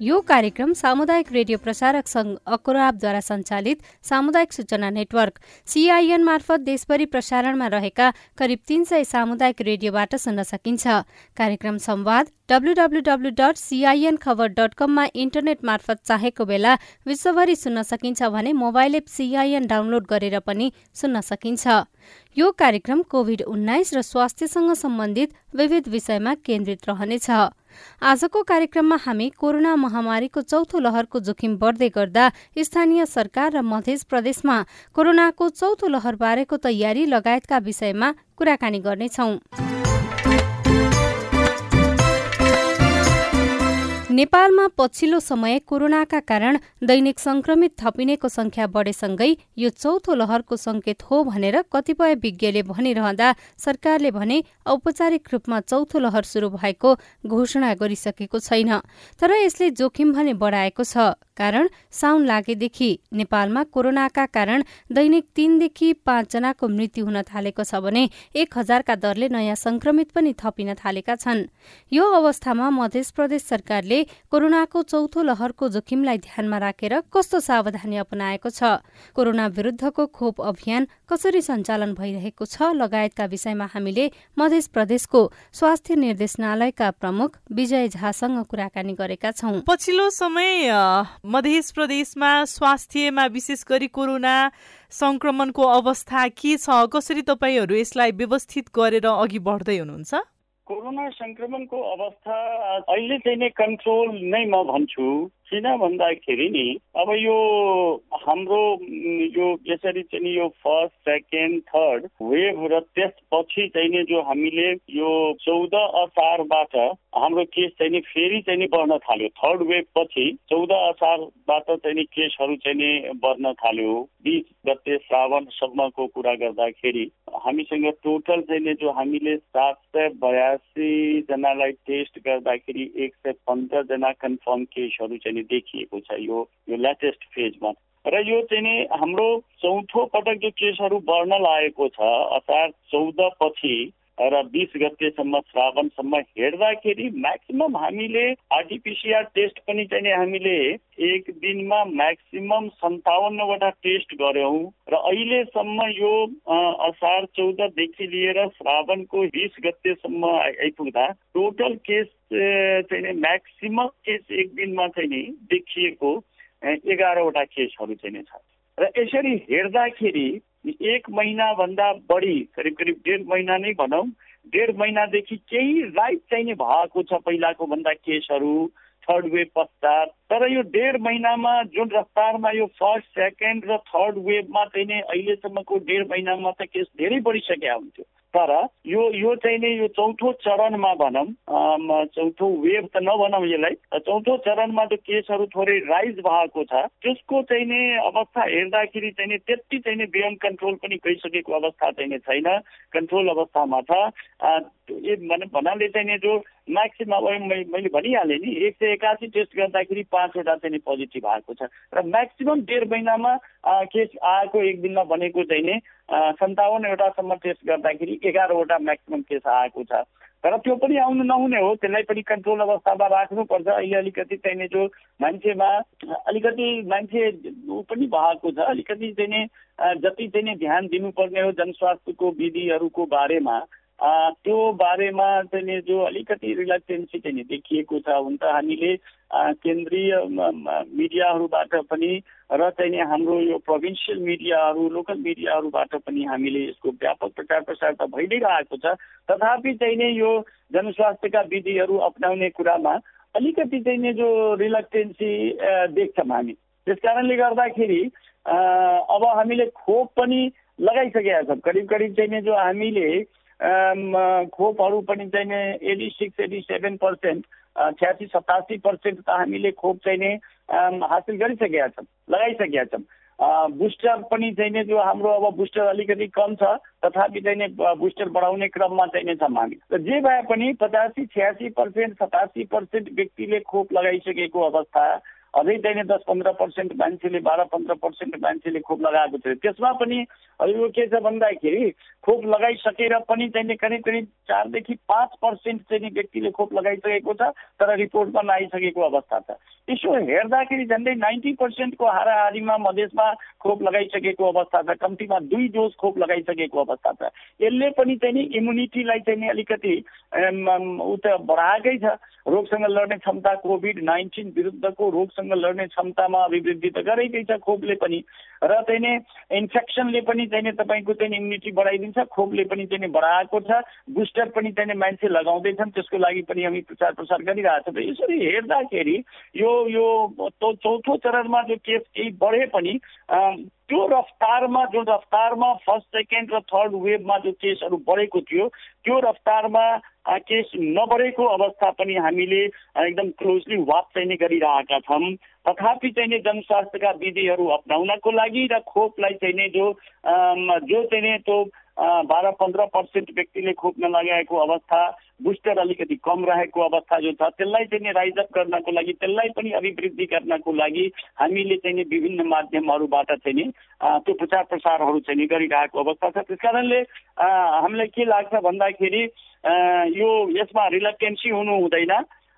यो कार्यक्रम सामुदायिक रेडियो प्रसारक संघ अकुराबद्वारा सञ्चालित सामुदायिक सूचना नेटवर्क सीआईएन मार्फत देशभरि प्रसारणमा रहेका करिब तीन सय सामुदायिक रेडियोबाट सुन्न सकिन्छ। कार्यक्रम संवाद W W W dot CIN Khabar dot कममा इन्टरनेट मार्फत चाहेको बेला विश्वभरि सुन्न सकिन्छ भने मोबाइल एप सिआइएन डाउनलोड गरेर पनि सुन्न सकिन्छ। यो कार्यक्रम कोभिड उन्नाइस र स्वास्थ्यसँग सम्बन्धित विविध विषयमा केन्द्रित रहनेछ। आजको कार्यक्रममा हामी कोरोना महामारीको चौथो लहरको जोखिम बढ्दै गर्दा स्थानीय सरकार र मध्य प्रदेशमा कोरोनाको चौथो लहरबारेको तयारी लगायतका विषयमा कुराकानी गर्नेछौं। नेपालमा पछिल्लो समय कोरोनाका कारण दैनिक संक्रमित थपिनेको संख्या बढेसँगै यो चौथो लहरको संकेत हो भनेर कतिपय विज्ञले भनिरहँदा सरकारले भने औपचारिक रूपमा चौथो लहर शुरू भएको घोषणा गरिसकेको छैन तर यसले जोखिम भने बढाएको छ। कारण साउन लागेदेखि नेपालमा कोरोनाका कारण दैनिक तीनदेखि पाँचजनाको मृत्यु हुन थालेको छ भने एक हजारका दरले नयाँ संक्रमित पनि थपिन थालेका छन्। यो अवस्थामा मध्य प्रदेश सरकारले कोरोनाको चौथो लहरको जोखिमलाई ध्यानमा राखेर कस्तो सावधानी अपनाएको छ? कोरोना विरूद्धको खोप अभियान कसरी सञ्चालन भइरहेको छ लगायतका विषयमा हामीले मध्य प्रदेशको स्वास्थ्य निर्देशनालयका प्रमुख विजय झासँग कुराकानी गरेका छौं। पछिल्लो समय मध्य प्रदेशमा स्वास्थ्यमा विशेष गरी कोरोना संक्रमणको अवस्था के छ? कसरी तपाईँहरू यसलाई व्यवस्थित गरेर अघि बढ्दै हुनुहुन्छ? कोरोना संक्रमणको अवस्था अहिले चाहिँ नै कन्ट्रोल नै म भन्छु। किन भन्दाखेरि नि। अब यो हाम्रो यो यसरी चाहिँ यो फर्स्ट सेकेन्ड थर्ड वेभ र त्यसपछि चाहिँ नि जो हामीले यो चौध असारबाट हाम्रो केस चाहिँ नि फेरि चाहिँ नि बढ्न थाल्यो। थर्ड वेभ पछि चौध असारबाट चाहिँ नि केसहरू चाहिँ नि बढ्न थाल्यो। बिस गते श्रावणसम्मको कुरा गर्दाखेरि हामीसँग टोटल चाहिँ नि जो हामीले सात सय बयासीजनालाई टेस्ट गर्दाखेरि एक सय पन्ध्रजना कन्फर्म केसहरू चाहिँ देखिएको छ यो यो लेटेस्ट फेजमा र यो चाहिँ नि हाम्रो चौथो पटक जो केसहरू बढ्न लागेको छ असार चौध पछि र बिस गतेसम्म श्रावणसम्म हेर्दाखेरि म्याक्सिमम् हामीले आरटिपिसिआर टेस्ट पनि चाहिँ हामीले एक दिनमा म्याक्सिमम् सन्ताउन्नवटा टेस्ट गऱ्यौँ। र अहिलेसम्म यो असार चौधदेखि लिएर श्रावणको बिस गतेसम्म आइपुग्दा टोटल केस चाहिँ म्याक्सिमम केस एक दिनमा चाहिँ नि देखिएको एघारवटा केसहरू चाहिँ छ। र यसरी हेर्दाखेरि एक महिनाभन्दा बढी करिब करिब डेढ महिना नै भनौँ डेढ महिनादेखि केही राइट चाहिँ नि भएको छ पहिलाको भन्दा केसहरू थर्ड वेभ पश्चात। तर यो डेढ महिनामा जुन रफ्तारमा यो फर्स्ट सेकेन्ड र थर्ड वेभमा चाहिँ नै अहिलेसम्मको डेढ महिनामा त केस धेरै बढिसकेका हुन्थ्यो। तर यो यो चाहिँ नि यो चौथो चरणमा भनौँ चौथो वेभ त नभनौँ यसलाई। चौथो चरणमा जो केसहरू थोरै राइज भएको छ त्यसको चाहिँ नि अवस्था हेर्दाखेरि चाहिँ नि त्यति चाहिँ नि बियन्ड कन्ट्रोल पनि गइसकेको अवस्था चाहिँ छैन। कन्ट्रोल अवस्थामा छ। भन्नाले चाहिँ नि जो म्याक्सिमम् मैले भनिहालेँ नि एक सय एकासी टेस्ट गर्दाखेरि पाँचवटा चाहिँ नि पोजिटिभ आएको छ। र म्याक्सिमम् डेढ महिनामा केस आएको एक दिनमा भनेको चाहिँ नि सन्ताउन्नवटासम्म टेस्ट गर्दाखेरि एघारवटा म्याक्सिमम् केस आएको छ। तर त्यो पनि आउनु नहुने हो त्यसलाई पनि कन्ट्रोल अवस्थामा राख्नुपर्छ। अहिले अलिकति चाहिने जो मान्छेमा अलिकति मान्छे पनि भएको छ। अलिकति चाहिँ जति चाहिँ ध्यान दिनुपर्ने हो जनस्वास्थ्यको विधिहरूको बारेमा त्यो बारेमा चाहिँ जो अलिकति रिल्याक्सेन्सी चाहिँ देखिएको छ। हुन त हामीले केन्द्रीय मिडियाहरूबाट पनि र चाहिँ हाम्रो यो प्रोभिन्सियल मिडियाहरू लोकल मिडियाहरूबाट पनि हामीले यसको व्यापक प्रचार प्रसार त भइ नै रहेको छ। तथापि चाहिँ नै यो जनस्वास्थ्यका विधिहरू अप्नाउने कुरामा अलिकति चाहिँ नै जो रिलक्टेन्सी देख्छौँ हामी। त्यस कारणले गर्दाखेरि अब हामीले खोप पनि लगाइसकेका छौँ। करिब करिब चाहिँ जो हामीले खोपहरू पनि चाहिँ eighty six eighty seven percent छ्यासी सतासी पर्सेन्ट त हामीले खोप चाहिँ नै हासिल गरिसकेका छौँ लगाइसकेका छौँ बुस्टर पनि चाहिँ जो हाम्रो अब बुस्टर अलिकति कम छ तथापि चाहिँ बुस्टर बढाउने क्रममा चाहिँ छौँ हामी र जे भए पनि पचासी छ्यासी पर्सेन्ट सतासी पर्सेन्ट व्यक्तिले खोप लगाइसकेको अवस्था अझै चाहिने दस पन्ध्र पर्सेन्ट मान्छेले बाह्र पन्ध्र पर्सेन्ट मान्छेले खोप लगाएको थियो। त्यसमा पनि यो के छ भन्दाखेरि खोप लगाइसकेर पनि चाहिने करिब करिब चारदेखि पाँच पर्सेन्ट चाहिँ व्यक्तिले खोप लगाइसकेको छ तर रिपोर्टमा नआइसकेको अवस्था छ। यसो हेर्दाखेरि झन्डै नाइन्टी पर्सेन्टको हाराहारीमा मधेसमा खोप लगाइसकेको अवस्था छ कम्तीमा दुई डोज खोप लगाइसकेको अवस्था छ। यसले पनि चाहिँ नि इम्युनिटीलाई चाहिँ नि अलिकति ऊ त बढाएकै छ। रोगसँग लड्ने क्षमता कोभिड नाइन्टिन विरुद्धको रोगसँग लड्ने क्षमतामा अभिवृद्धि त गरेकै छ खोपले पनि। र चाहिँ इन्फेक्सनले पनि चाहिँ तपाईँको चाहिँ इम्युनिटी बढाइदिन्छ खोपले पनि चाहिँ बढाएको छ। बुस्टर पनि चाहिँ मान्छे लगाउँदैछन् त्यसको लागि पनि हामी प्रचार प्रसार गरिरहेको छ यसरी हेर्दाखेरि यो यो चौथो चरणमा जो केस केही बढे पनि त्यो रफ्तारमा जुन रफ्तारमा फर्स्ट सेकेन्ड र थर्ड वेभमा जो केसहरू बढेको थियो त्यो रफ्तारमा केस नबढेको अवस्था पनि हामीले एकदम क्लोजली वाच चाहिँ गरिरहेका छौँ। तथापि चाहिँ जनस्वास्थ्यका विधिहरू अप्नाउनको लागि र खोपलाई चाहिँ जो जो चाहिँ त्यो बाह्र पन्ध्र पर्सेन्ट व्यक्तिले खोप नलगाएको अवस्था बुस्टर अलिकति कम रहेको अवस्था जो छ त्यसलाई चाहिँ राइजअप गर्नको लागि त्यसलाई पनि अभिवृद्धि गर्नको लागि हामीले चाहिँ विभिन्न माध्यमहरूबाट चाहिँ नि त्यो प्रचार प्रसारहरू चाहिँ गरिरहेको अवस्था छ। त्यस कारणले हामीलाई के लाग्छ भन्दाखेरि यो यसमा रिलक्टेन्सी हुनु हुँदैन।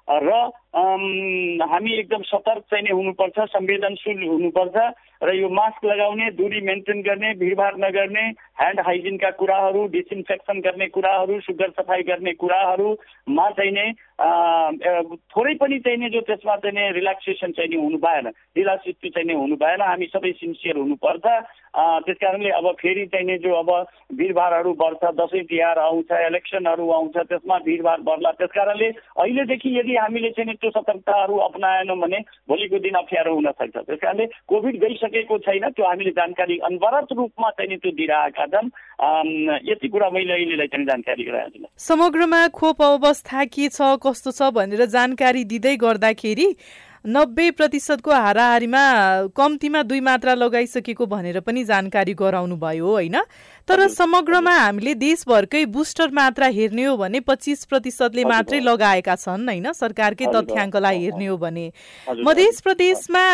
र हामी एकदम सतर्क चाहिँ हुनुपर्छ संवेदनशील हुनुपर्छ र यो मास्क लगाउने दूरी मेन्टेन गर्ने भिडभाड नगर्ने ह्यान्ड हाइजिनका कुराहरू डिसइन्फेक्सन गर्ने कुराहरू सुगर सफाइ गर्ने कुराहरूमा चाहिँ नै थोरै पनि चाहिने जो त्यसमा चाहिँ रिल्याक्सेसन चाहिँ हुनु भएन ढिलासिस्ती चाहिँ हुनु भएन हामी सबै सिन्सियर हुनुपर्छ। त्यस कारणले अब फेरि चाहिने जो अब भिडभाडहरू बढ्छ दसैँ तिहार आउँछ इलेक्सनहरू आउँछ त्यसमा भिडभाड बढ्ला त्यस कारणले अहिलेदेखि यदि हामीले चाहिँ त्यो सतर्कताहरू अप्नाएनौँ भने भोलिको दिन अप्ठ्यारो हुन सक्छ। त्यस कारणले कोभिड गइसकेको छैन त्यो हामीले जानकारी अनवरत रूपमा चाहिँ त्यो दिइरहेका छन्। यति कुरा मैले अहिलेलाई चाहिँ जानकारी गराएको छु समग्रमा खोप अवस्था के छ कस्तो छ भनेर जानकारी दिँदै गर्दाखेरि नब्बे प्रतिशतको हाराहारीमा कम्तीमा दुई मात्रा लगाइसकेको भनेर पनि जानकारी गराउनु भयो होइन? तर समग्रमा हामीले देशभरकै बुस्टर मात्रा हेर्ने हो भने पच्चिस प्रतिशतले मात्रै लगाएका छन् होइन? सरकारकै तथ्याङ्कलाई हेर्ने हो भने। मध्य प्रदेशमा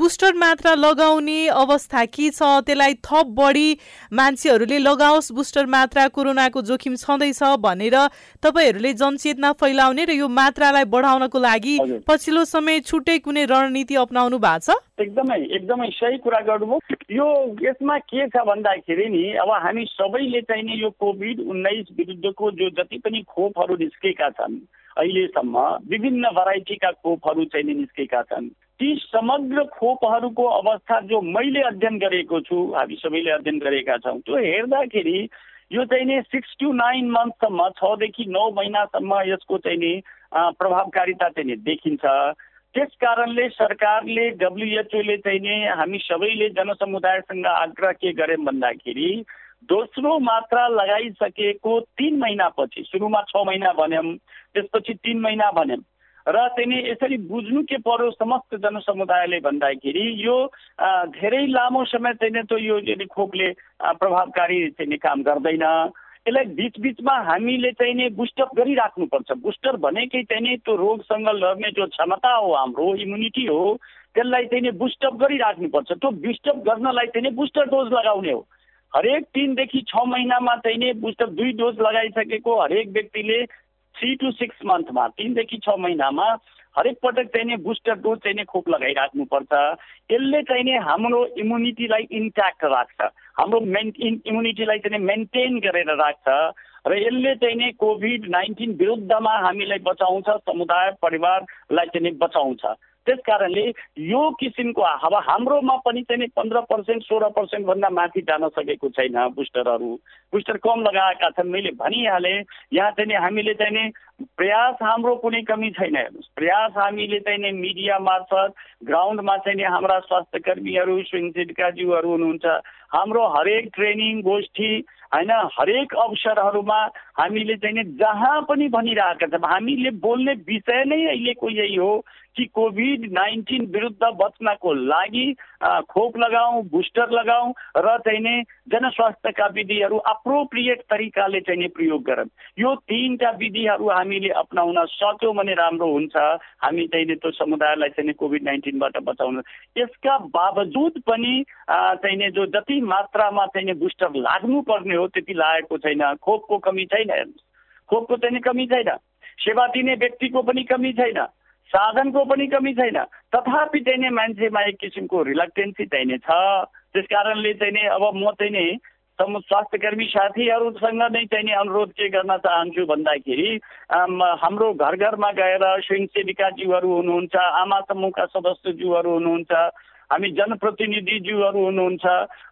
बुस्टर मात्रा लगाउने अवस्था के छ? त्यसलाई थप बढी मान्छेहरूले लगाओस् बुस्टर मात्रा कोरोनाको जोखिम छँदैछ भनेर तपाईँहरूले जनचेतना फैलाउने र यो मात्रालाई बढाउनको लागि पछिल्लो समय छुट्टै कुनै रणनीति अप्नाउनु भएको छ? एकदमै एकदमै सही कुरा गर्नुभयो। यो यसमा के छ भन्दाखेरि नि अब हामी सबैले चाहिँ नि यो कोभिड उन्नाइस विरुद्धको जो जति पनि खोपहरू निस्केका छन् अहिलेसम्म विभिन्न भेराइटीका खोपहरू चाहिँ नि निस्केका छन् ती समग्र खोपहरूको अवस्था जो मैले अध्ययन गरेको छु हामी सबैले अध्ययन गरेका छौँ त्यो हेर्दाखेरि यो चाहिँ नि सिक्स टु नाइन मन्थसम्म छदेखि नौ महिनासम्म यसको चाहिँ नि प्रभावकारिता चाहिँ नि देखिन्छ। त्यस कारणले सरकारले डब्लुएचओले चाहिँ नि हामी सबैले जनसमुदायसँग आग्रह के गर्यौँ भन्दाखेरि दोस्रो मात्रा लगाइसकेको तिन महिनापछि सुरुमा छ महिना भन्यौँ त्यसपछि तिन महिना भन्यौँ र चाहिँ यसरी बुझ्नु के पर्यो समस्त जनसमुदायले भन्दाखेरि यो धेरै लामो समय चाहिँ त यो खोपले प्रभावकारी चाहिँ काम गर्दैन। यसलाई बिचबिचमा हामीले चाहिँ नि बुस्टअप गरिराख्नुपर्छ। बुस्टर भनेकै चाहिँ नि त्यो रोगसँग लड्ने जो क्षमता हो हाम्रो इम्युनिटी हो त्यसलाई चाहिँ नि बुस्टअप गरिराख्नुपर्छ। त्यो बुस्टअप गर्नलाई चाहिँ नि बुस्टर डोज लगाउने हो। हरेक तिनदेखि छ महिनामा चाहिँ नि बुस्टर दुई डोज लगाइसकेको हरेक व्यक्तिले थ्री टु सिक्स मन्थमा तिनदेखि छ महिनामा हरेक पटक चाहिँ नि बुस्टर डोज चाहिँ नि खोप लगाइराख्नुपर्छ। यसले चाहिँ नि हाम्रो इम्युनिटीलाई इन्ट्याक्ट राख्छ। हाम्रो मेन इम्युनिटीलाई चाहिँ मेन्टेन गरेर राख्छ। र यसले चाहिँ नि कोभिड नाइन्टिन विरुद्धमा हामीलाई बचाउँछ समुदाय परिवारलाई चाहिँ बचाउँछ। त्यस कारणले यो किसिमको अब हाम्रोमा पनि चाहिँ पन्ध्र पर्सेन्ट सोह्र पर्सेन्टभन्दा माथि जान सकेको छैन बुस्टरहरू। बुस्टर कम लगाएका छन्। मैले भनिहालेँ यहाँ चाहिँ हामीले चाहिँ नि प्रयास हाम्रो कुनै कमी छैन। हेर्नुहोस् प्रयास हामीले चाहिँ नि मिडिया मार्फत ग्राउन्डमा चाहिँ नि हाम्रा स्वास्थ्य कर्मीहरू स्वयंसेविकाज्यूहरू हुनुहुन्छ। हाम्रो हरेक ट्रेनिङ गोष्ठी होइन हरेक अवसरहरूमा हामीले चाहिँ नि जहाँ पनि भनिरहेका छौँ। हामीले बोल्ने विषय नै अहिलेको यही हो। कि कोभिड नाइन्टिन विरुद्ध बच्नको लागि खोप लगाऊ बुस्टर लगाऊ र चाहिँ नि जनस्वास्थ्यका विधिहरू अप्रोप्रिएट तरिकाले चाहिँ नि प्रयोग गरौँ। यो तिनवटा विधिहरू हामीले अप्नाउन सक्यौँ भने राम्रो हुन्छ। हामी चाहिँ नि त्यो समुदायलाई चाहिँ कोभिड नाइन्टिनबाट बचाउनु। यसका बावजुद पनि चाहिँ जो जति मात्रामा चाहिँ नि बुस्टर लाग्नुपर्ने हो त्यति लागेको छैन। खोपको कमी छैन खोपको चाहिँ कमी छैन। सेवा दिने व्यक्तिको पनि कमी छैन। साधनको पनि कमी छैन। तथापि चाहिँ नि मान्छेमा एक किसिमको रिलक्टेन्सी चाहिँ नि छ। त्यस कारणले चाहिँ नि अब म चाहिँ नि स्वास्थ्य कर्मी साथीहरूसँग नै चाहिँ नि अनुरोध के गर्न चाहन्छु भन्दाखेरि हाम्रो घर घरमा गएर स्वयंसेविकाज्यूहरू हुनुहुन्छ आमा समूहका सदस्यज्यूहरू हुनुहुन्छ हामी जनप्रतिनिधिज्यूहरू हुनुहुन्छ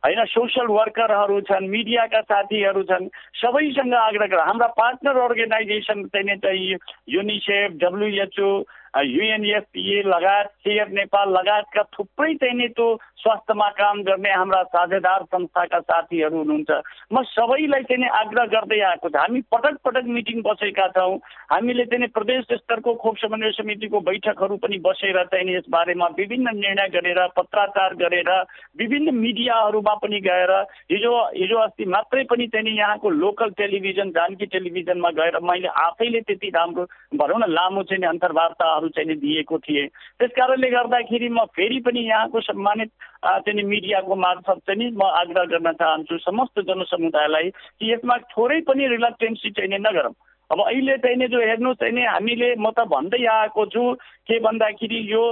होइन सोसियल वर्करहरू छन् मिडियाका साथीहरू छन् सबैसँग आग्रह हाम्रा पार्टनर अर्गनाइजेसन चाहिँ चाहिँ युनिसेफ डब्लुएचओ युएनएफपिए लगायत सेयर नेपाल लगायतका थुप्रै चाहिँ नि त्यो स्वास्थ्यमा काम गर्ने हाम्रा साझेदार संस्थाका साथीहरू हुनुहुन्छ। म सबैलाई चाहिँ आग्रह गर्दै आएको छ। हामी पटक पटक मिटिङ बसेका छौँ। हामीले चाहिँ प्रदेश स्तरको खोप समन्वय समितिको बैठकहरू पनि बसेर चाहिँ यसबारेमा विभिन्न निर्णय गरेर पत्राचार गरेर विभिन्न मिडियाहरूमा पनि गएर हिजो हिजो अस्ति मात्रै पनि चाहिँ यहाँको लोकल टेलिभिजन जानकी टेलिभिजनमा गएर मैले आफैले त्यति राम्रो भनौँ न लामो चाहिँ अन्तर्वार्ताहरू चाहिँ दिएको थिएँ। त्यस कारणले गर्दाखेरि म फेरि पनि यहाँको सम्मानित चाहिँ मिडियाको मार्फत चाहिँ म आग्रह गर्न चाहन्छु समस्त जनसमुदायलाई कि यसमा थोरै पनि रिलक्टेन्सी चाहिँ नगरौँ। अब अहिले चाहिँ नि जो हेर्नु चाहिँ नि हामीले म त भन्दै आएको छु के भन्दाखेरि यो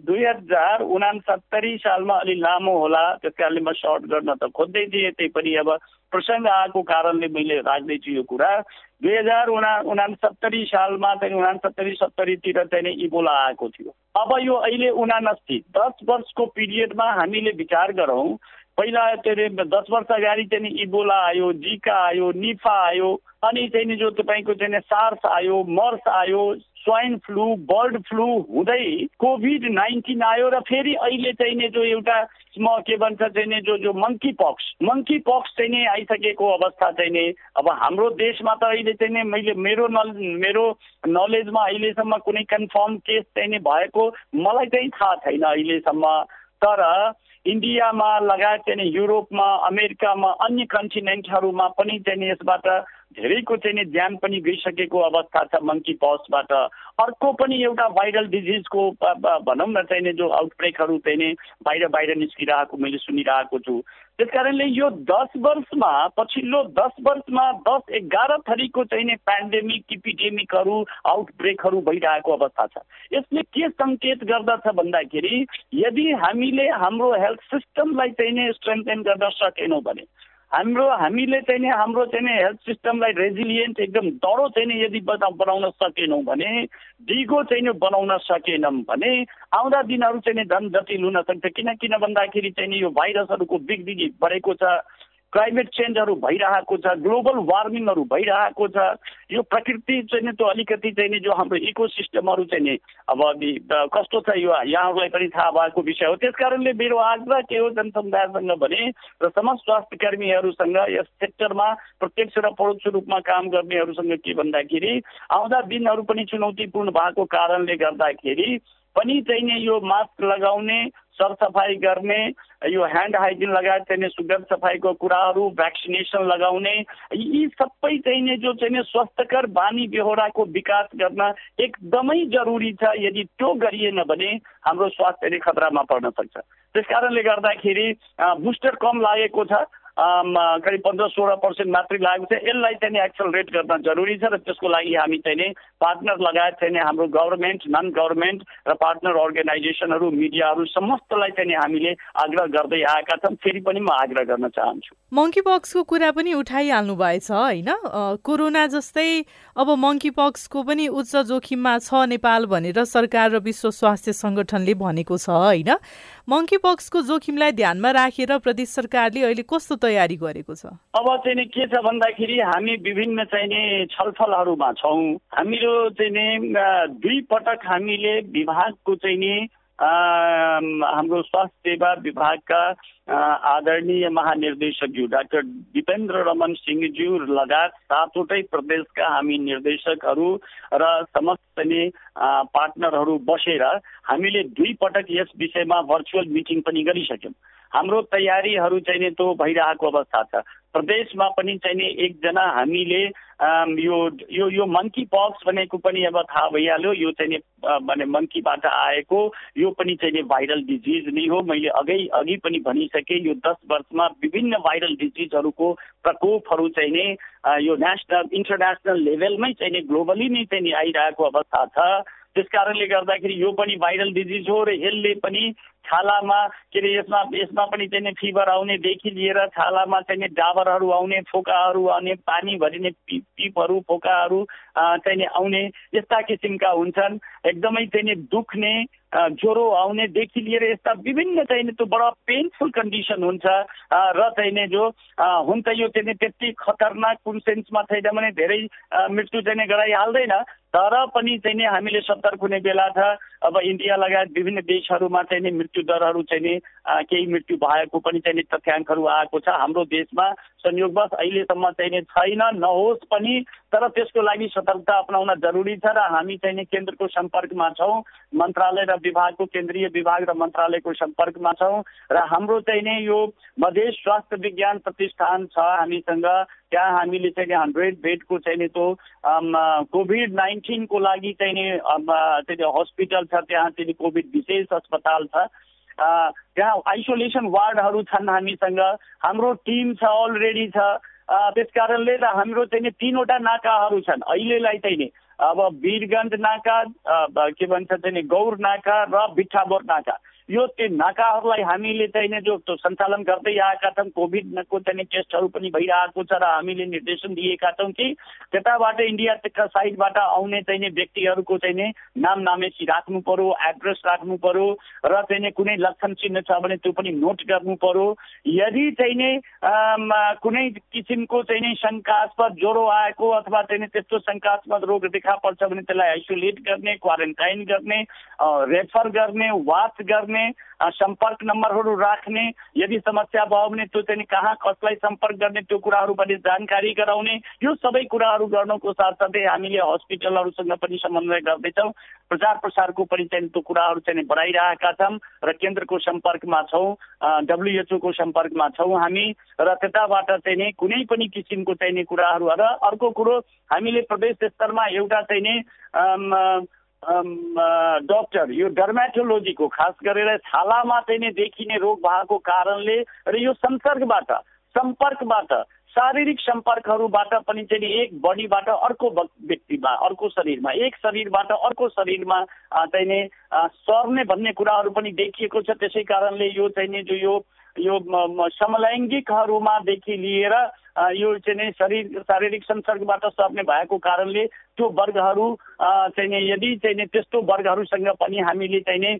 दुई हजार उनासत्तरी सालमा अलि लामो होला त्यस कारणले म सर्ट गर्न त खोज्दै थिएँ त्यही पनि अब प्रसङ्ग आएको कारणले मैले राख्दैछु यो कुरा। दुई हजार उना उनासत्तरी सालमा चाहिँ उनासत्तरी सत्तरीतिर चाहिँ इबोला आएको थियो। अब यो अहिले उनासी दस वर्षको पिरियडमा हामीले विचार गरौँ पहिला के अरे दस वर्ष अगाडि चाहिँ इबोला आयो जिका आयो निफा आयो अनि चाहिँ नि जो तपाईँको चाहिँ सार्स आयो मर्स आयो स्वाइन फ्लू बर्ड फ्लू हुँदै कोभिड नाइन्टिन आयो र फेरि अहिले चाहिँ नि जो एउटा म के भन्छ चाहिँ नि जो जो मङ्की पक्स मङ्की पक्स चाहिँ नि आइसकेको अवस्था चाहिँ नि अब हाम्रो देशमा त अहिले चाहिँ नि मैले मेरो नल मेरो नलेजमा अहिलेसम्म कुनै कन्फर्म केस चाहिँ नि भएको मलाई चाहिँ थाहा छैन अहिलेसम्म। तर इन्डियामा लगायत चाहिँ युरोपमा अमेरिकामा अन्य कन्टिनेन्टहरूमा पनि चाहिँ यसबाट धेरैको चाहिँ नि ज्यान पनि गइसकेको अवस्था छ मङ्की पसबाट अर्को पनि एउटा भाइरल डिजिजको भनौँ न चाहिँ जो आउटब्रेकहरू चाहिँ नि बाहिर बाहिर निस्किरहेको मैले सुनिरहेको छु। त्यस कारणले यो दस वर्षमा पछिल्लो दस वर्षमा दस एघार थरीको चाहिँ नि पेन्डेमिक इपिडेमिकहरू आउटब्रेकहरू भइरहेको अवस्था छ। यसले के सङ्केत गर्दछ भन्दाखेरि यदि हामीले हाम्रो हेल्थ सिस्टमलाई चाहिँ नि स्ट्रेन्थेन गर्न सकेनौँ भने हाम्रो हामीले चाहिँ नि हाम्रो चाहिँ नि हेल्थ सिस्टमलाई रेजिलियन्ट एकदम डह्रो चाहिँ नि यदि बनाउन सकेनौँ भने डिगो चाहिँ नि बनाउन सकेनौँ भने आउँदा दिनहरू चाहिँ नि झन् जटिल हुन सक्छ। किन किन भन्दाखेरि चाहिँ नि यो भाइरसहरूको बिगबिगी बढेको छ। क्लाइमेट चेन्जहरू भइरहेको छ ग्लोबल वार्मिङहरू भइरहेको छ। यो प्रकृति चाहिँ नि त्यो अलिकति चाहिँ नि जो हाम्रो इको सिस्टमहरू चाहिँ नि अब कस्तो छ यो यहाँहरूलाई पनि थाहा भएको विषय हो। त्यस कारणले मेरो आग्रह के हो जनसमुदायसँग भने र समाज स्वास्थ्य कर्मीहरूसँग यस सेक्टरमा प्रत्यक्ष र परोक्ष रूपमा काम गर्नेहरूसँग के भन्दाखेरि आउँदा दिनहरू पनि चुनौतीपूर्ण भएको कारणले गर्दाखेरि पनि चाहिँ नि यो मास्क लगाउने सरसफाइ गर्ने यो ह्यान्ड हाइजिन लगायत चाहिँ सुगन्ध सफाइको कुराहरू भ्याक्सिनेसन लगाउने यी सबै चाहिँ जो चाहिँ स्वस्थकर बानी बेहोराको विकास गर्न एकदमै जरुरी छ। यदि त्यो गरिएन भने हाम्रो स्वास्थ्य खतरामा पर्न सक्छ। त्यस कारणले गर्दाखेरि बुस्टर कम लागेको छ। करिब पन्ध्र सोह्र पर्सेन्ट मात्रै लागेको छ। यसलाई चाहिँ एक्सलरेट गर्न जरुरी छ र त्यसको लागि हामी चाहिँ नि पार्टनर लगायत चाहिँ हाम्रो गभर्मेन्ट नन गभर्मेन्ट र पार्टनर अर्गनाइजेसनहरू मिडियाहरू समस्तलाई चाहिँ हामीले आग्रह गर्दै आएका छन्। फेरि पनि म आग्रह गर्न चाहन्छु। मङ्की पक्सको कुरा पनि उठाइहाल्नु भएछ होइन? कोरोना जस्तै अब मङ्की पक्सको पनि उच्च जोखिममा छ नेपाल भनेर सरकार र विश्व स्वास्थ्य सङ्गठनले भनेको छ होइन? मङ्की पक्सको जोखिमलाई ध्यानमा राखेर प्रदेश सरकारले अहिले कस्तो तयारी गरेको छ? अब चाहिँ के छ भन्दाखेरि हामी विभिन्न चाहिँ नि छलफलहरूमा छौँ। हामीहरू चाहिँ दुई पटक हामीले विभागको चाहिँ हाम्रो स्वास्थ्य सेवा विभागका आदरणीय महानिर्देशकज्यू डाक्टर दिपेन्द्र रमन सिंहज्यू लगायत सातवटै प्रदेशका हामी निर्देशकहरू र समस्त नै पार्टनरहरू बसेर हामीले दुई पटक यस विषयमा भर्चुअल मिटिङ पनि गरिसक्यौँ। हाम्रो तयारीहरू चाहिँ त्यो भइरहेको अवस्था छ। प्रदेशमा पनि चाहिँ नि एकजना हामीले यो यो यो मङ्की पक्स भनेको पनि अब थाहा भइहाल्यो। यो चाहिँ नि भने मङ्कीबाट आएको यो पनि चाहिँ नि भाइरल डिजिज नै हो। मैले अघि अघि पनि भनिसकेँ यो दस वर्षमा विभिन्न भाइरल डिजिजहरूको प्रकोपहरू चाहिँ नि यो नेसनल इन्टरनेसनल लेभलमै चाहिँ नि ग्लोबली नै चाहिँ नि आइरहेको अवस्था छ। त्यस कारणले गर्दाखेरि यो पनि भाइरल डिजिज हो र यसले पनि छालामा के अरे यसमा यसमा पनि चाहिँ फिभर आउनेदेखि लिएर छालामा चाहिँ डाबरहरू आउने फोकाहरू आउने पानी भरिने पिप पिपहरू फोकाहरू चाहिँ आउने यस्ता किसिमका हुन्छन्। एकदमै चाहिँ दुख्ने ज्वरो आउनेदेखि लिएर यस्ता विभिन्न चाहिँ त्यो बडा पेनफुल कन्डिसन हुन्छ। र चाहिँ जो हुन्छ यो चाहिँ त्यति खतरनाक कुन सेन्समा छैन भने धेरै मृत्यु चाहिँ गराइहाल्दैन। तर पनि चाहिँ हामीले सतर्क हुने बेला छ। अब इन्डिया लगायत विभिन्न देशहरूमा चाहिँ नि मृत्यु दरहरू चाहिँ नि केही मृत्यु भएको पनि चाहिँ नि तथ्याङ्कहरू आएको छ। हाम्रो देशमा संयोगवश अहिलेसम्म चाहिँ नि छैन नहोस् पनि तर त्यसको लागि सतर्कता अप्नाउन जरुरी छ र हामी चाहिँ नि केन्द्रको सम्पर्कमा छौँ मन्त्रालय र विभागको केन्द्रीय विभाग र मन्त्रालयको सम्पर्कमा छौँ र हाम्रो चाहिँ नि यो मधेस स्वास्थ्य विज्ञान प्रतिष्ठान छ हामीसँग त्यहाँ हामीले चाहिँ हन्ड्रेड बेडको चाहिँ नि त्यो कोभिड नाइन्टिनको लागि चाहिँ नि चाहिँ हस्पिटल छ त्यहाँ चाहिँ कोभिड विशेष अस्पताल छ। त्यहाँ आइसोलेसन वार्डहरू छन् हामीसँग। हाम्रो टिम छ अलरेडी छ। त्यस कारणले र हाम्रो चाहिँ नि तिनवटा नाकाहरू छन्। अहिलेलाई चाहिँ नि अब वीरगञ्ज नाका के भन्छ चाहिँ गौर नाका र बिठाबोर नाका। यो त्यो नाकाहरूलाई हामीले चाहिँ जो सञ्चालन गर्दै आएका छौँ। कोभिडको चाहिँ टेस्टहरू पनि भइरहेको छ र हामीले निर्देशन दिएका छौँ कि त्यताबाट इन्डियाका साइडबाट आउने चाहिँ व्यक्तिहरूको चाहिँ नाम नामेसी राख्नु पर्यो एड्रेस राख्नु पर्यो र चाहिँ कुनै लक्षण चिन्ह छ भने त्यो पनि नोट गर्नु पर्यो। यदि चाहिँ कुनै किसिमको चाहिँ नि शङ्कास्पद ज्वरो आएको अथवा चाहिँ त्यस्तो शङ्कास्पद रोग देखा पर्छ भने त्यसलाई आइसोलेट गर्ने क्वारेन्टाइन गर्ने रेफर गर्ने वाच गर्ने सम्पर्क नम्बरहरू राख्ने यदि समस्या भयो भने त्यो चाहिँ कहाँ कसलाई सम्पर्क गर्ने त्यो कुराहरू पनि जानकारी गराउने। यो सबै कुराहरू गर्नुको साथसाथै हामीले हस्पिटलहरूसँग पनि समन्वय गर्दैछौँ। प्रचार प्रसारको पनि चाहिँ त्यो कुराहरू चाहिँ बढाइरहेका छौँ र केन्द्रको सम्पर्कमा छौँ डब्लुएचओको सम्पर्कमा छौँ हामी र त्यताबाट चाहिँ नि कुनै पनि किसिमको चाहिने कुराहरू र अर्को कुरो हामीले प्रदेश स्तरमा एउटा चाहिँ नि डक्टर यो डर्मेटोलोजीको खास गरेर छालामा चाहिँ देखिने रोग भएको कारणले र यो संसर्गबाट सम्पर्कबाट शारीरिक सम्पर्कहरूबाट पनि चाहिँ एक बडीबाट अर्को व्यक्तिमा अर्को शरीरमा एक शरीरबाट अर्को शरीरमा चाहिँ नि सर्ने भन्ने कुराहरू पनि देखिएको छ। त्यसै कारणले यो चाहिँ नि जो यो यो समलैङ्गिकहरूमादेखि लिएर यो चाहिँ नि शरीर शारीरिक संसर्गबाट सर्ने भएको कारणले त्यो वर्गहरू चाहिँ यदि चाहिँ त्यस्तो वर्गहरूसँग पनि हामीले चाहिँ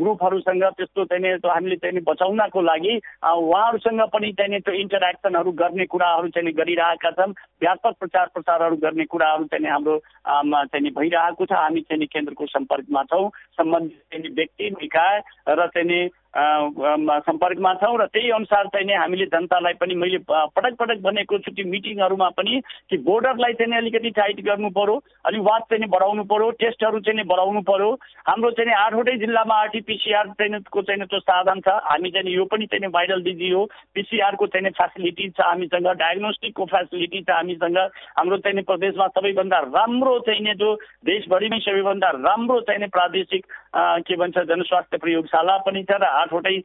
ग्रुपहरूसँग त्यस्तो चाहिँ हामीले चाहिँ बचाउनको लागि उहाँहरूसँग पनि चाहिँ त्यो इन्टरेक्सनहरू गर्ने कुराहरू चाहिँ गरिरहेका छन्। व्यापक प्रचार प्रसारहरू गर्ने कुराहरू चाहिँ हाम्रो चाहिँ भइरहेको छ। हामी चाहिँ केन्द्रको सम्पर्कमा छौँ। सम्बन्धित चाहिँ व्यक्ति निकाय र चाहिँ सम्पर्कमा छौँ र त्यही अनुसार चाहिँ हामीले जनतालाई पनि मैले पटक पटक भनेको छु त्यो मिटिङहरूमा पनि कि बोर्डरलाई चाहिँ अलिकति टाइट गर्नु पर्यो अलिक वाच चाहिँ बढाउनु पर्यो टेस्टहरू चाहिँ बढाउनु पर्यो हाम्रो चाहिँ आठवटै जिल्लामा आरटिपिसिआर चाहिँ चाहिँ त्यो साधन छ हामी चाहिँ यो पनि चाहिँ भाइरल डिजिज हो पिसिआरको चाहिँ फेसिलिटी छ हामीसँग डायग्नोस्टिकको फेसिलिटी छ हामीसँग हाम्रो चाहिँ प्रदेशमा सबैभन्दा राम्रो चाहिँ जो देशभरिमै सबैभन्दा राम्रो चाहिँ प्रादेशिक के भन्छ जनस्वास्थ्य प्रयोगशाला पनि छ र आठवटै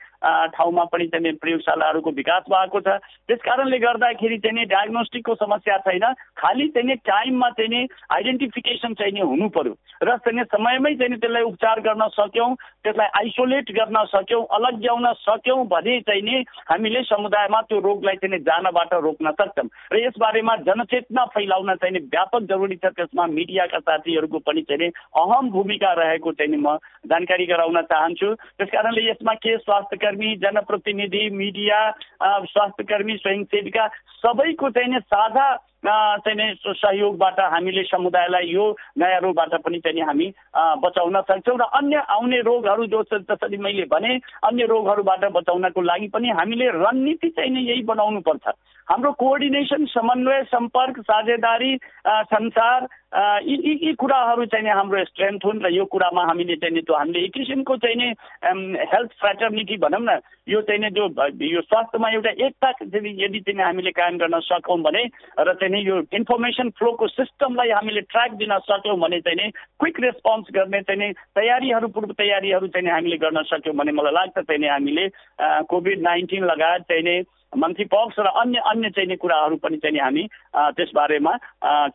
ठाउँमा पनि चाहिँ प्रयोगशालाहरूको विकास भएको छ त्यस कारणले गर्दाखेरि चाहिँ डायग्नोस्टिकको समस्या छैन खालि चाहिँ टाइममा चाहिँ आइडेन्टिफिकेसन चाहिँ हुनु पर्यो र चाहिँ समयमै चाहिँ त्यसलाई उपचार गर्न सक्यौँ त्यसलाई आइसोलेट गर्न सक्यौँ अलग्याउन सक्यौँ भने चाहिँ नि हामीले समुदायमा त्यो रोगलाई चाहिँ जानबाट रोक्न सक्छौँ र यसबारेमा जनचेतना फैलाउन चाहिँ व्यापक जरुरी छ त्यसमा मिडियाका साथीहरूको पनि चाहिँ अहम भूमिका रहेको चाहिँ म जानकारी गराउन चाहन्छु। त्यस कारणले यसमा के स्वास्थ्यकर्मी जनप्रतिनिधि मिडिया स्वास्थ्यकर्मी स्वयंसेविका सबैको चाहिँ साझा चाहिँ सहयोगबाट हामीले समुदायलाई यो नयाँ रोगबाट पनि चाहिँ हामी बचाउन सक्छौँ र अन्य आउने रोगहरू जो जसरी मैले भने अन्य रोगहरूबाट बचाउनको लागि पनि हामीले रणनीति चाहिँ नै यही बनाउनु पर्छ हाम्रो कोअर्डिनेसन समन्वय सम्पर्क साझेदारी संसार यी यी कुराहरू चाहिँ हाम्रो स्ट्रेन्थ हुन् र यो कुरामा हामीले चाहिँ त्यो हामीले एक किसिमको चाहिँ नि हेल्थ फ्रेटर्निटी भनौँ न यो चाहिँ नि जो यो स्वास्थ्यमा एउटा एकता यदि चाहिँ हामीले कायम गर्न सकौँ भने र चाहिँ नि यो इन्फर्मेसन फ्लोको सिस्टमलाई हामीले ट्र्याक दिन सक्यौँ भने चाहिँ नि क्विक रेस्पोन्स गर्ने चाहिँ नि तयारीहरू पूर्व तयारीहरू चाहिँ हामीले गर्न सक्यौँ भने मलाई लाग्छ चाहिँ नि हामीले कोभिड नाइन्टिन लगायत चाहिँ नि मन्थी पक्स र अन्य अन्य चाहिने कुराहरू पनि चाहिँ हामी त्यसबारेमा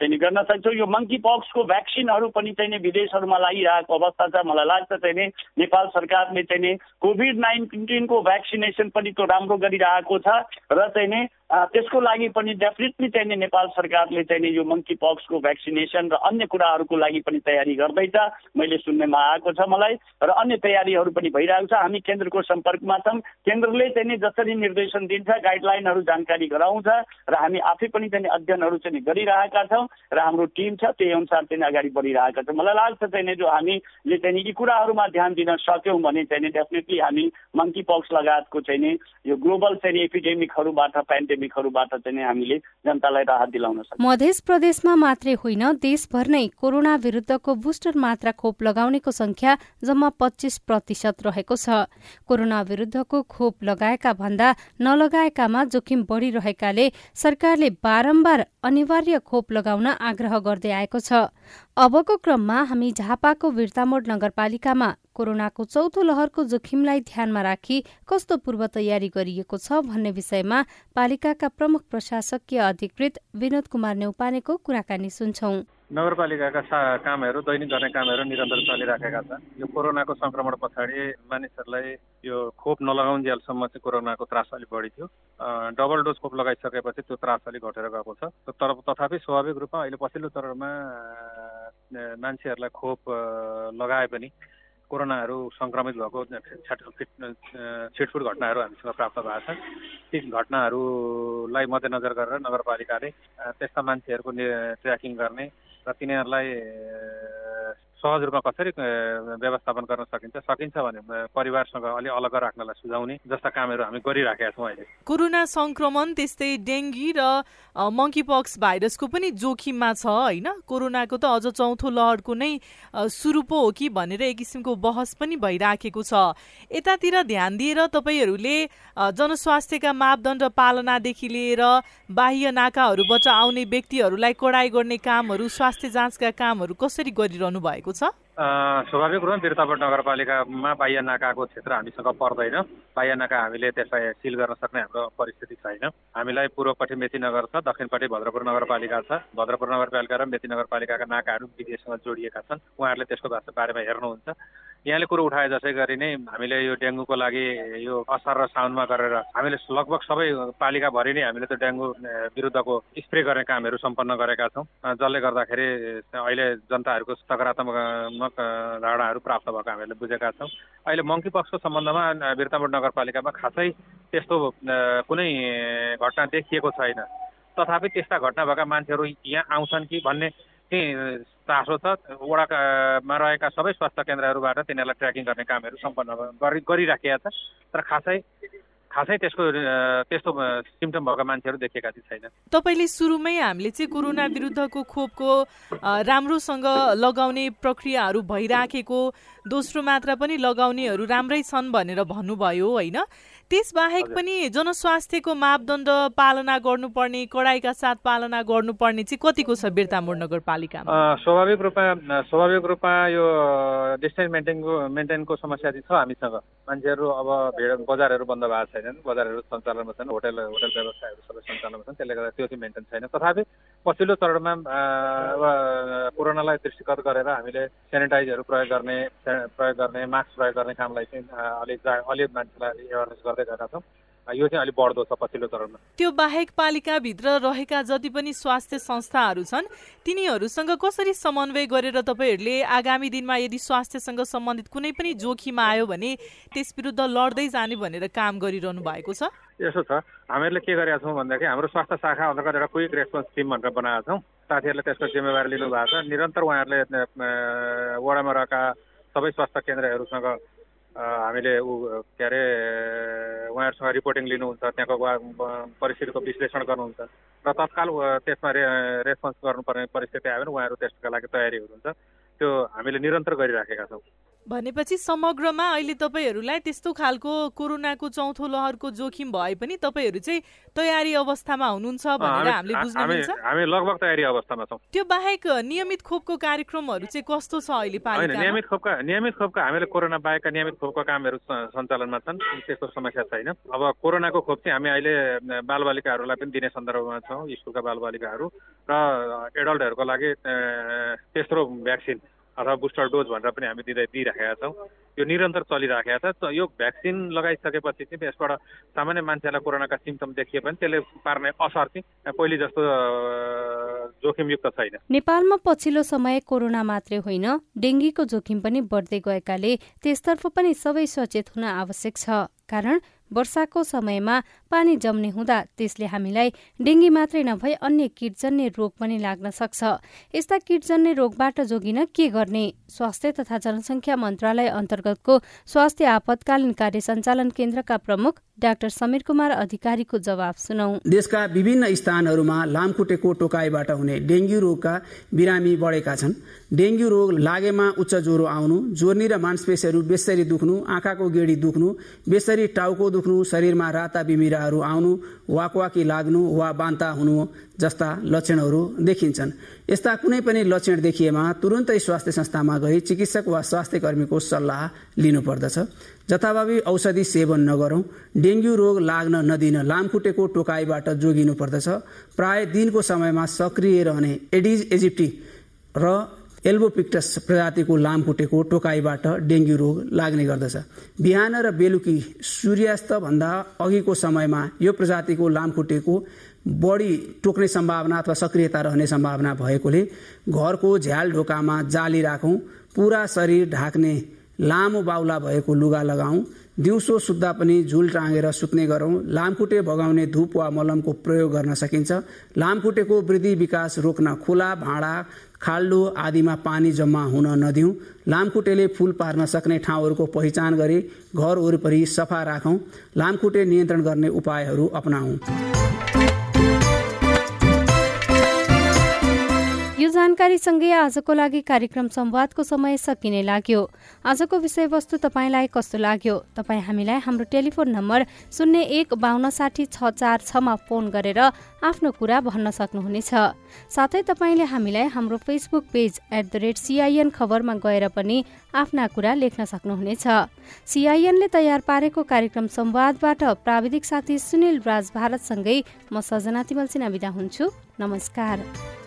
चाहिँ गर्न सक्छौँ। यो मङ्की पक्सको भ्याक्सिनहरू पनि चाहिँ विदेशहरूमा लागिरहेको अवस्था छ। मलाई लाग्छ चाहिँ नेपाल सरकारले चाहिँ कोभिड नाइन्टिनको भ्याक्सिनेसन पनि त्यो राम्रो गरिरहेको छ। र चाहिँ त्यसको लागि पनि डेफिनेटली चाहिँ नेपाल सरकारले चाहिँ यो मङ्की पक्सको भ्याक्सिनेसन र अन्य कुराहरूको लागि पनि तयारी गर्दैछ। मैले सुन्नेमा आएको छ मलाई। र अन्य तयारीहरू पनि भइरहेको छ। हामी केन्द्रको सम्पर्कमा छौँ। केन्द्रले चाहिँ जसरी निर्देशन दिन्छ गाइडलाइनहरू जानकारी गराउँछ र हामी आफै पनि चाहिँ अध्ययनहरू चाहिँ गरिरहेका छौँ र हाम्रो टिम छ त्यही अनुसार चाहिँ अगाडि बढिरहेका छौँ। मलाई लाग्छ चाहिँ जो हामीले चाहिँ यी कुराहरूमा ध्यान दिन सक्यौँ भने चाहिँ डेफिनेटली हामी मङ्की पक्स लगायतको चाहिँ यो ग्लोबल चाहिँ एपिडेमिकहरूबाट पेन्डेमिक पेन्डेमिकहरूबाट चाहिँ हामीले जनतालाई राहत दिलाउन सक्छौँ। मध्य प्रदेशमा मात्रै होइन देशभर नै कोरोना विरुद्धको बुस्टर मात्रा खोप लगाउनेको संख्या जम्मा पच्चिस प्रतिशत रहेको छ। कोरोना विरुद्धको खोप लगाएका भन्दा नलगाएकामा जोखिम बढ़िरहेकाले सरकारले बारम्बार अनिवार्य खोप लगाउन आग्रह गर्दै आएको छ। अबको क्रममा हामी झापाको वीरतामोड नगरपालिकामा कोरोनाको चौथो लहरको जोखिमलाई ध्यानमा राखी कस्तो पूर्व तयारी गरिएको छ भन्ने विषयमा पालिकाका प्रमुख प्रशासकीय अधिकृत विनोद कुमार नेउपानेको कुराकानी सुन्छौं। नगरपालिकाका कामहरू दैनिक गर्ने कामहरू निरन्तर चलिराखेका छन्। यो कोरोनाको संक्रमण पछाडि मानिसहरूलाई यो खोप नलगाउन्जेलसम्म चाहिँ कोरोनाको त्रास अलिक बढी थियो डबल डोज खोप लगाइसकेपछि त्यो त्रास अलिक घटेर गएको छ। तर तथापि स्वाभाविक रूपमा अहिले पछिल्लो चरणमा मान्छेहरूलाई खोप लगाए पनि कोरोनाहरू सङ्क्रमित भएको छिटफुट घटनाहरू हामीसँग प्राप्त भएको छ। ती घटनाहरूलाई मध्यनजर गरेर नगरपालिकाले त्यस्ता मान्छेहरूको ट्र्याकिङ गर्ने र तिनीहरूलाई सहज रूपमा कसरी व्यवस्थापन गर्न सकिन्छ? सकिन्छ भने परिवारसँग अलिक अलग राख्नलाई सुझाउने जस्ता कामहरू हामी गरिराखेका छौँ अहिले। कोरोना संक्रमण त्यस्तै डेङ्गी र मङ्कीपक्स भाइरसको पनि जोखिममा छ होइन? कोरोनाको त अझ चौथो लहरको नै सुरु पो हो कि भनेर एक किसिमको बहस पनि भइराखेको छ। यतातिर ध्यान दिएर तपाईँहरूले जनस्वास्थ्यका मापदण्ड पालनादेखि लिएर बाह्य नाकाहरूबाट आउने व्यक्तिहरूलाई कडाइ गर्ने कामहरू स्वास्थ्य जाँचका कामहरू कसरी गरिरहनु भएको भएको छ स्वाभाविक रूपमा बिर्तापट नगरपालिकामा बाह्य नाकाको क्षेत्र हामीसँग पर्दैन। बाह्य नाका हामीले त्यसलाई सिल गर्न सक्ने हाम्रो परिस्थिति छैन। हामीलाई पूर्वपट्टि मेचीनगर छ दक्षिणपट्टि भद्रपुर नगरपालिका छ। भद्रपुर नगरपालिका र मेची नगरपालिकाका नाकाहरू विदेशसँग जोडिएका छन्। उहाँहरूले त्यसको बारेमा हेर्नुहुन्छ। यहाँले कुरो उठाए जसै गरी नै हामीले यो डेङ्गुको लागि यो असार र साउनमा गरेर हामीले लगभग सबै पालिकाभरि नै हामीले त्यो डेङ्गु विरुद्धको स्प्रे गर्ने कामहरू सम्पन्न गरेका छौँ। जसले गर्दाखेरि अहिले जनताहरूको सकारात्मक धारणाहरू प्राप्त भएको हामीले बुझेका छौँ। अहिले मङ्की पक्सको सम्बन्धमा बिर्तामोड नगरपालिकामा खासै त्यस्तो कुनै घटना देखिएको छैन। तथापि त्यस्ता घटना भएका मान्छेहरू यहाँ आउँछन् कि भन्ने चाहिँ चासो छ। वडामा रहेका सबै स्वास्थ्य केन्द्रहरूबाट तिनीहरूलाई ट्र्याकिङ गर्ने कामहरू सम्पन्न गरि गरिराखेका छ तर खासै खासै त्यसको त्यस्तो सिम्टम भएका मान्छेहरू देखेका चाहिँ छैन तपाईँले सुरुमै हामीले चाहिँ कोरोना विरुद्धको खोपको राम्रोसँग लगाउने प्रक्रियाहरू भइराखेको दोस्रो मात्रा पनि लगाउनेहरू राम्रै छन् भनेर भन्नुभयो होइन? त्यसबाहेक पनि जनस्वास्थ्यको मापदण्ड पालना गर्नुपर्ने कडाइका साथ पालना गर्नुपर्ने चाहिँ कतिको छ बिर्तामोड नगरपालिकामा स्वाभाविक रूपमा स्वाभाविक रूपमा यो डिस्टेन्स मेन्टेनको मेन्टेनको समस्या चाहिँ छ हामीसँग। मान्छेहरू अब भिड बजारहरू बन्द भएको छैनन् बजारहरू सञ्चालनमा छन् होटेल होटेल व्यवसायहरू सबै सञ्चालनमा छन् त्यसले गर्दा त्यो चाहिँ मेन्टेन छैन। तथापि पछिल्लो चरणमा अब कोरोनालाई दृष्टिगत गरेर हामीले सेनिटाइजहरू प्रयोग गर्ने प्रयोग गर्ने मास्क प्रयोग गर्ने कामलाई चाहिँ अलिक अलिक मान्छेलाई एवेरनेस गर्दै गएका छौँ। यो चाहिँ अलिक बढ्दो छ पछिल्लो चरणमा। त्यो बाहेक पालिकाभित्र रहेका जति पनि स्वास्थ्य संस्थाहरू छन् तिनीहरूसँग कसरी समन्वय गरेर तपाईँहरूले आगामी दिनमा यदि स्वास्थ्यसँग सम्बन्धित कुनै पनि जोखिम आयो भने त्यस विरुद्ध लड्दै जाने भनेर काम गरिरहनु भएको छ? यसो छ। हामीहरूले के गरेका छौँ भन्दाखेरि हाम्रो स्वास्थ्य शाखा अन्तर्गत एउटा क्विक रेस्पोन्स टिम भनेर बनाएका छौँ। साथीहरूले त्यसको जिम्मेवारी लिनुभएको छ। निरन्तर उहाँहरूले वडामा रहेका सबै स्वास्थ्य केन्द्रहरूसँग हामीले ऊ के अरे उहाँहरूसँग रिपोर्टिङ लिनुहुन्छ त्यहाँको परिस्थितिको विश्लेषण गर्नुहुन्छ। र तत्काल त्यसमा रे रेस्पोन्स गर्नुपर्ने परिस्थिति आयो भने उहाँहरू त्यसका लागि तयारी हुनुहुन्छ त्यो हामीले निरन्तर गरिराखेका छौँ। भनेपछि समग्रमा अहिले तपाईँहरूलाई त्यस्तो खालको कोरोनाको चौथो लहरको जोखिम भए पनि तपाईँहरू चाहिँ तयारी अवस्थामा हुनुहुन्छ भनेर हामीले बुझ्न मिल्छ। हामी लगभग तयारी अवस्थामा छौँ। त्यो बाहेक नियमित खोपको कार्यक्रमहरू चाहिँ कस्तो छ अहिले नियमित खोपका नियमित खोपका हामीले कोरोना बाहेकका नियमित खोपको कामहरू सञ्चालनमा छन् त्यस्तो समस्या छैन। अब कोरोनाको खोप चाहिँ हामी अहिले बालबालिकाहरूलाई पनि दिने सन्दर्भमा छौँ स्कुलका बालबालिकाहरू र एडल्टहरूको लागि तेस्रो भ्याक्सिन। अथवा बुस्टर डोज भनेर पनि हामी दिँदै दिइराखेका छौँ। यो निरन्तर चलिराखेका छ। यो भ्याक्सिन लगाइसकेपछि चाहिँ यसबाट सामान्य मान्छेलाई कोरोनाका सिम्टम देखिए पनि त्यसले पार्ने असर चाहिँ पहिले जस्तो जोखिमयुक्त छैन। नेपालमा पछिल्लो समय कोरोना मात्रै होइन डेङ्गीको जोखिम पनि बढ्दै गएकाले त्यसतर्फ पनि सबै सचेत हुन आवश्यक छ। कारण वर्षाको समयमा पानी जम्ने हुँदा त्यसले हामीलाई डेङ्गी मात्रै नभई अन्य किटजन्य रोग पनि लाग्न सक्छ। यस्ता किटजन्य रोगबाट जोगिन के गर्ने? स्वास्थ्य तथा जनसङ्ख्या मन्त्रालय अन्तर्गतको स्वास्थ्य आपतकालीन कार्य सञ्चालन केन्द्रका प्रमुख डाक्टर समीर कुमार अधिकारीको जवाब सुनौ। देशका विभिन्न स्थानहरूमा लामखुट्टेको टोकाइबाट हुने डेङ्गु रोगका बिरामी बढेका छन्। डेङ्गु रोग लागेमा उच्च ज्वरो आउनु जोर्नी र मांसपेशीहरू बेसरी दुख्नु आँखाको गेडी दुख्नु बेसरी टाउको दुख्नु शरीरमा राता बिमिराहरू आउनु वाकवाकी लाग्नु वा बान्ता हुनु जस्ता लक्षणहरू देखिन्छन्। यस्ता कुनै पनि लक्षण देखिएमा तुरन्तै स्वास्थ्य संस्थामा गई चिकित्सक वा स्वास्थ्य कर्मीको सल्लाह लिनुपर्दछ। जथाभावी औषधि सेवन नगरौं डेङ्गु रोग लाग्न नदिन लामखुट्टेको टोकाइबाट जोगिनु पर्दछ। प्राय दिनको समयमा सक्रिय रहने एडिज इजिप्टी र एल्बोपिक्टस प्रजातिको लामखुट्टेको टोकाइबाट डेङ्गु रोग लाग्ने गर्दछ। बिहान र बेलुकी सूर्यास्त भन्दा अघिको समयमा यो प्रजातिको लामखुट्टेको बढी टोक्ने सम्भावना अथवा सक्रियता रहने सम्भावना भएकोले घरको झ्याल ढोकामा जाली राखौँ पुरा शरीर ढाक्ने लामो बाहुला भएको लुगा लगाऊ दिउँसो सुत्दा पनि झुल टाँगेर सुत्ने गरौँ लामखुट्टे भगाउने धुप वा मलमको प्रयोग गर्न सकिन्छ। लामखुट्टेको वृद्धि विकास रोक्न खुला भाँडा खाल्डो आदिमा पानी जम्मा हुन नदिउँ। लामखुट्टेले फूल पार्न सक्ने ठाउँहरूको पहिचान गरी घर वरिपरि सफा राखौँ। लामखुट्टे नियन्त्रण गर्ने उपायहरू अपनाऊ जानकारीसँगै आजको लागि कार्यक्रम संवादको समय सकिने लाग्यो। आजको विषयवस्तु तपाईँलाई कस्तो लाग्यो? तपाईँ हामीलाई हाम्रो टेलिफोन नम्बर शून्य एक बान्न साठी छ चार छमा फोन गरेर आफ्नो कुरा भन्न सक्नुहुनेछ। साथै तपाईँले हामीलाई हाम्रो Facebook page at the rate CIN खबरमा गएर पनि आफ्ना कुरा लेख्न सक्नुहुनेछ। सिआइएनले तयार पारेको कार्यक्रम संवादबाट प्राविधिक साथी सुनिल राज भारतसँगै म सजना तिमल सिना विदा हुन्छु। नमस्कार।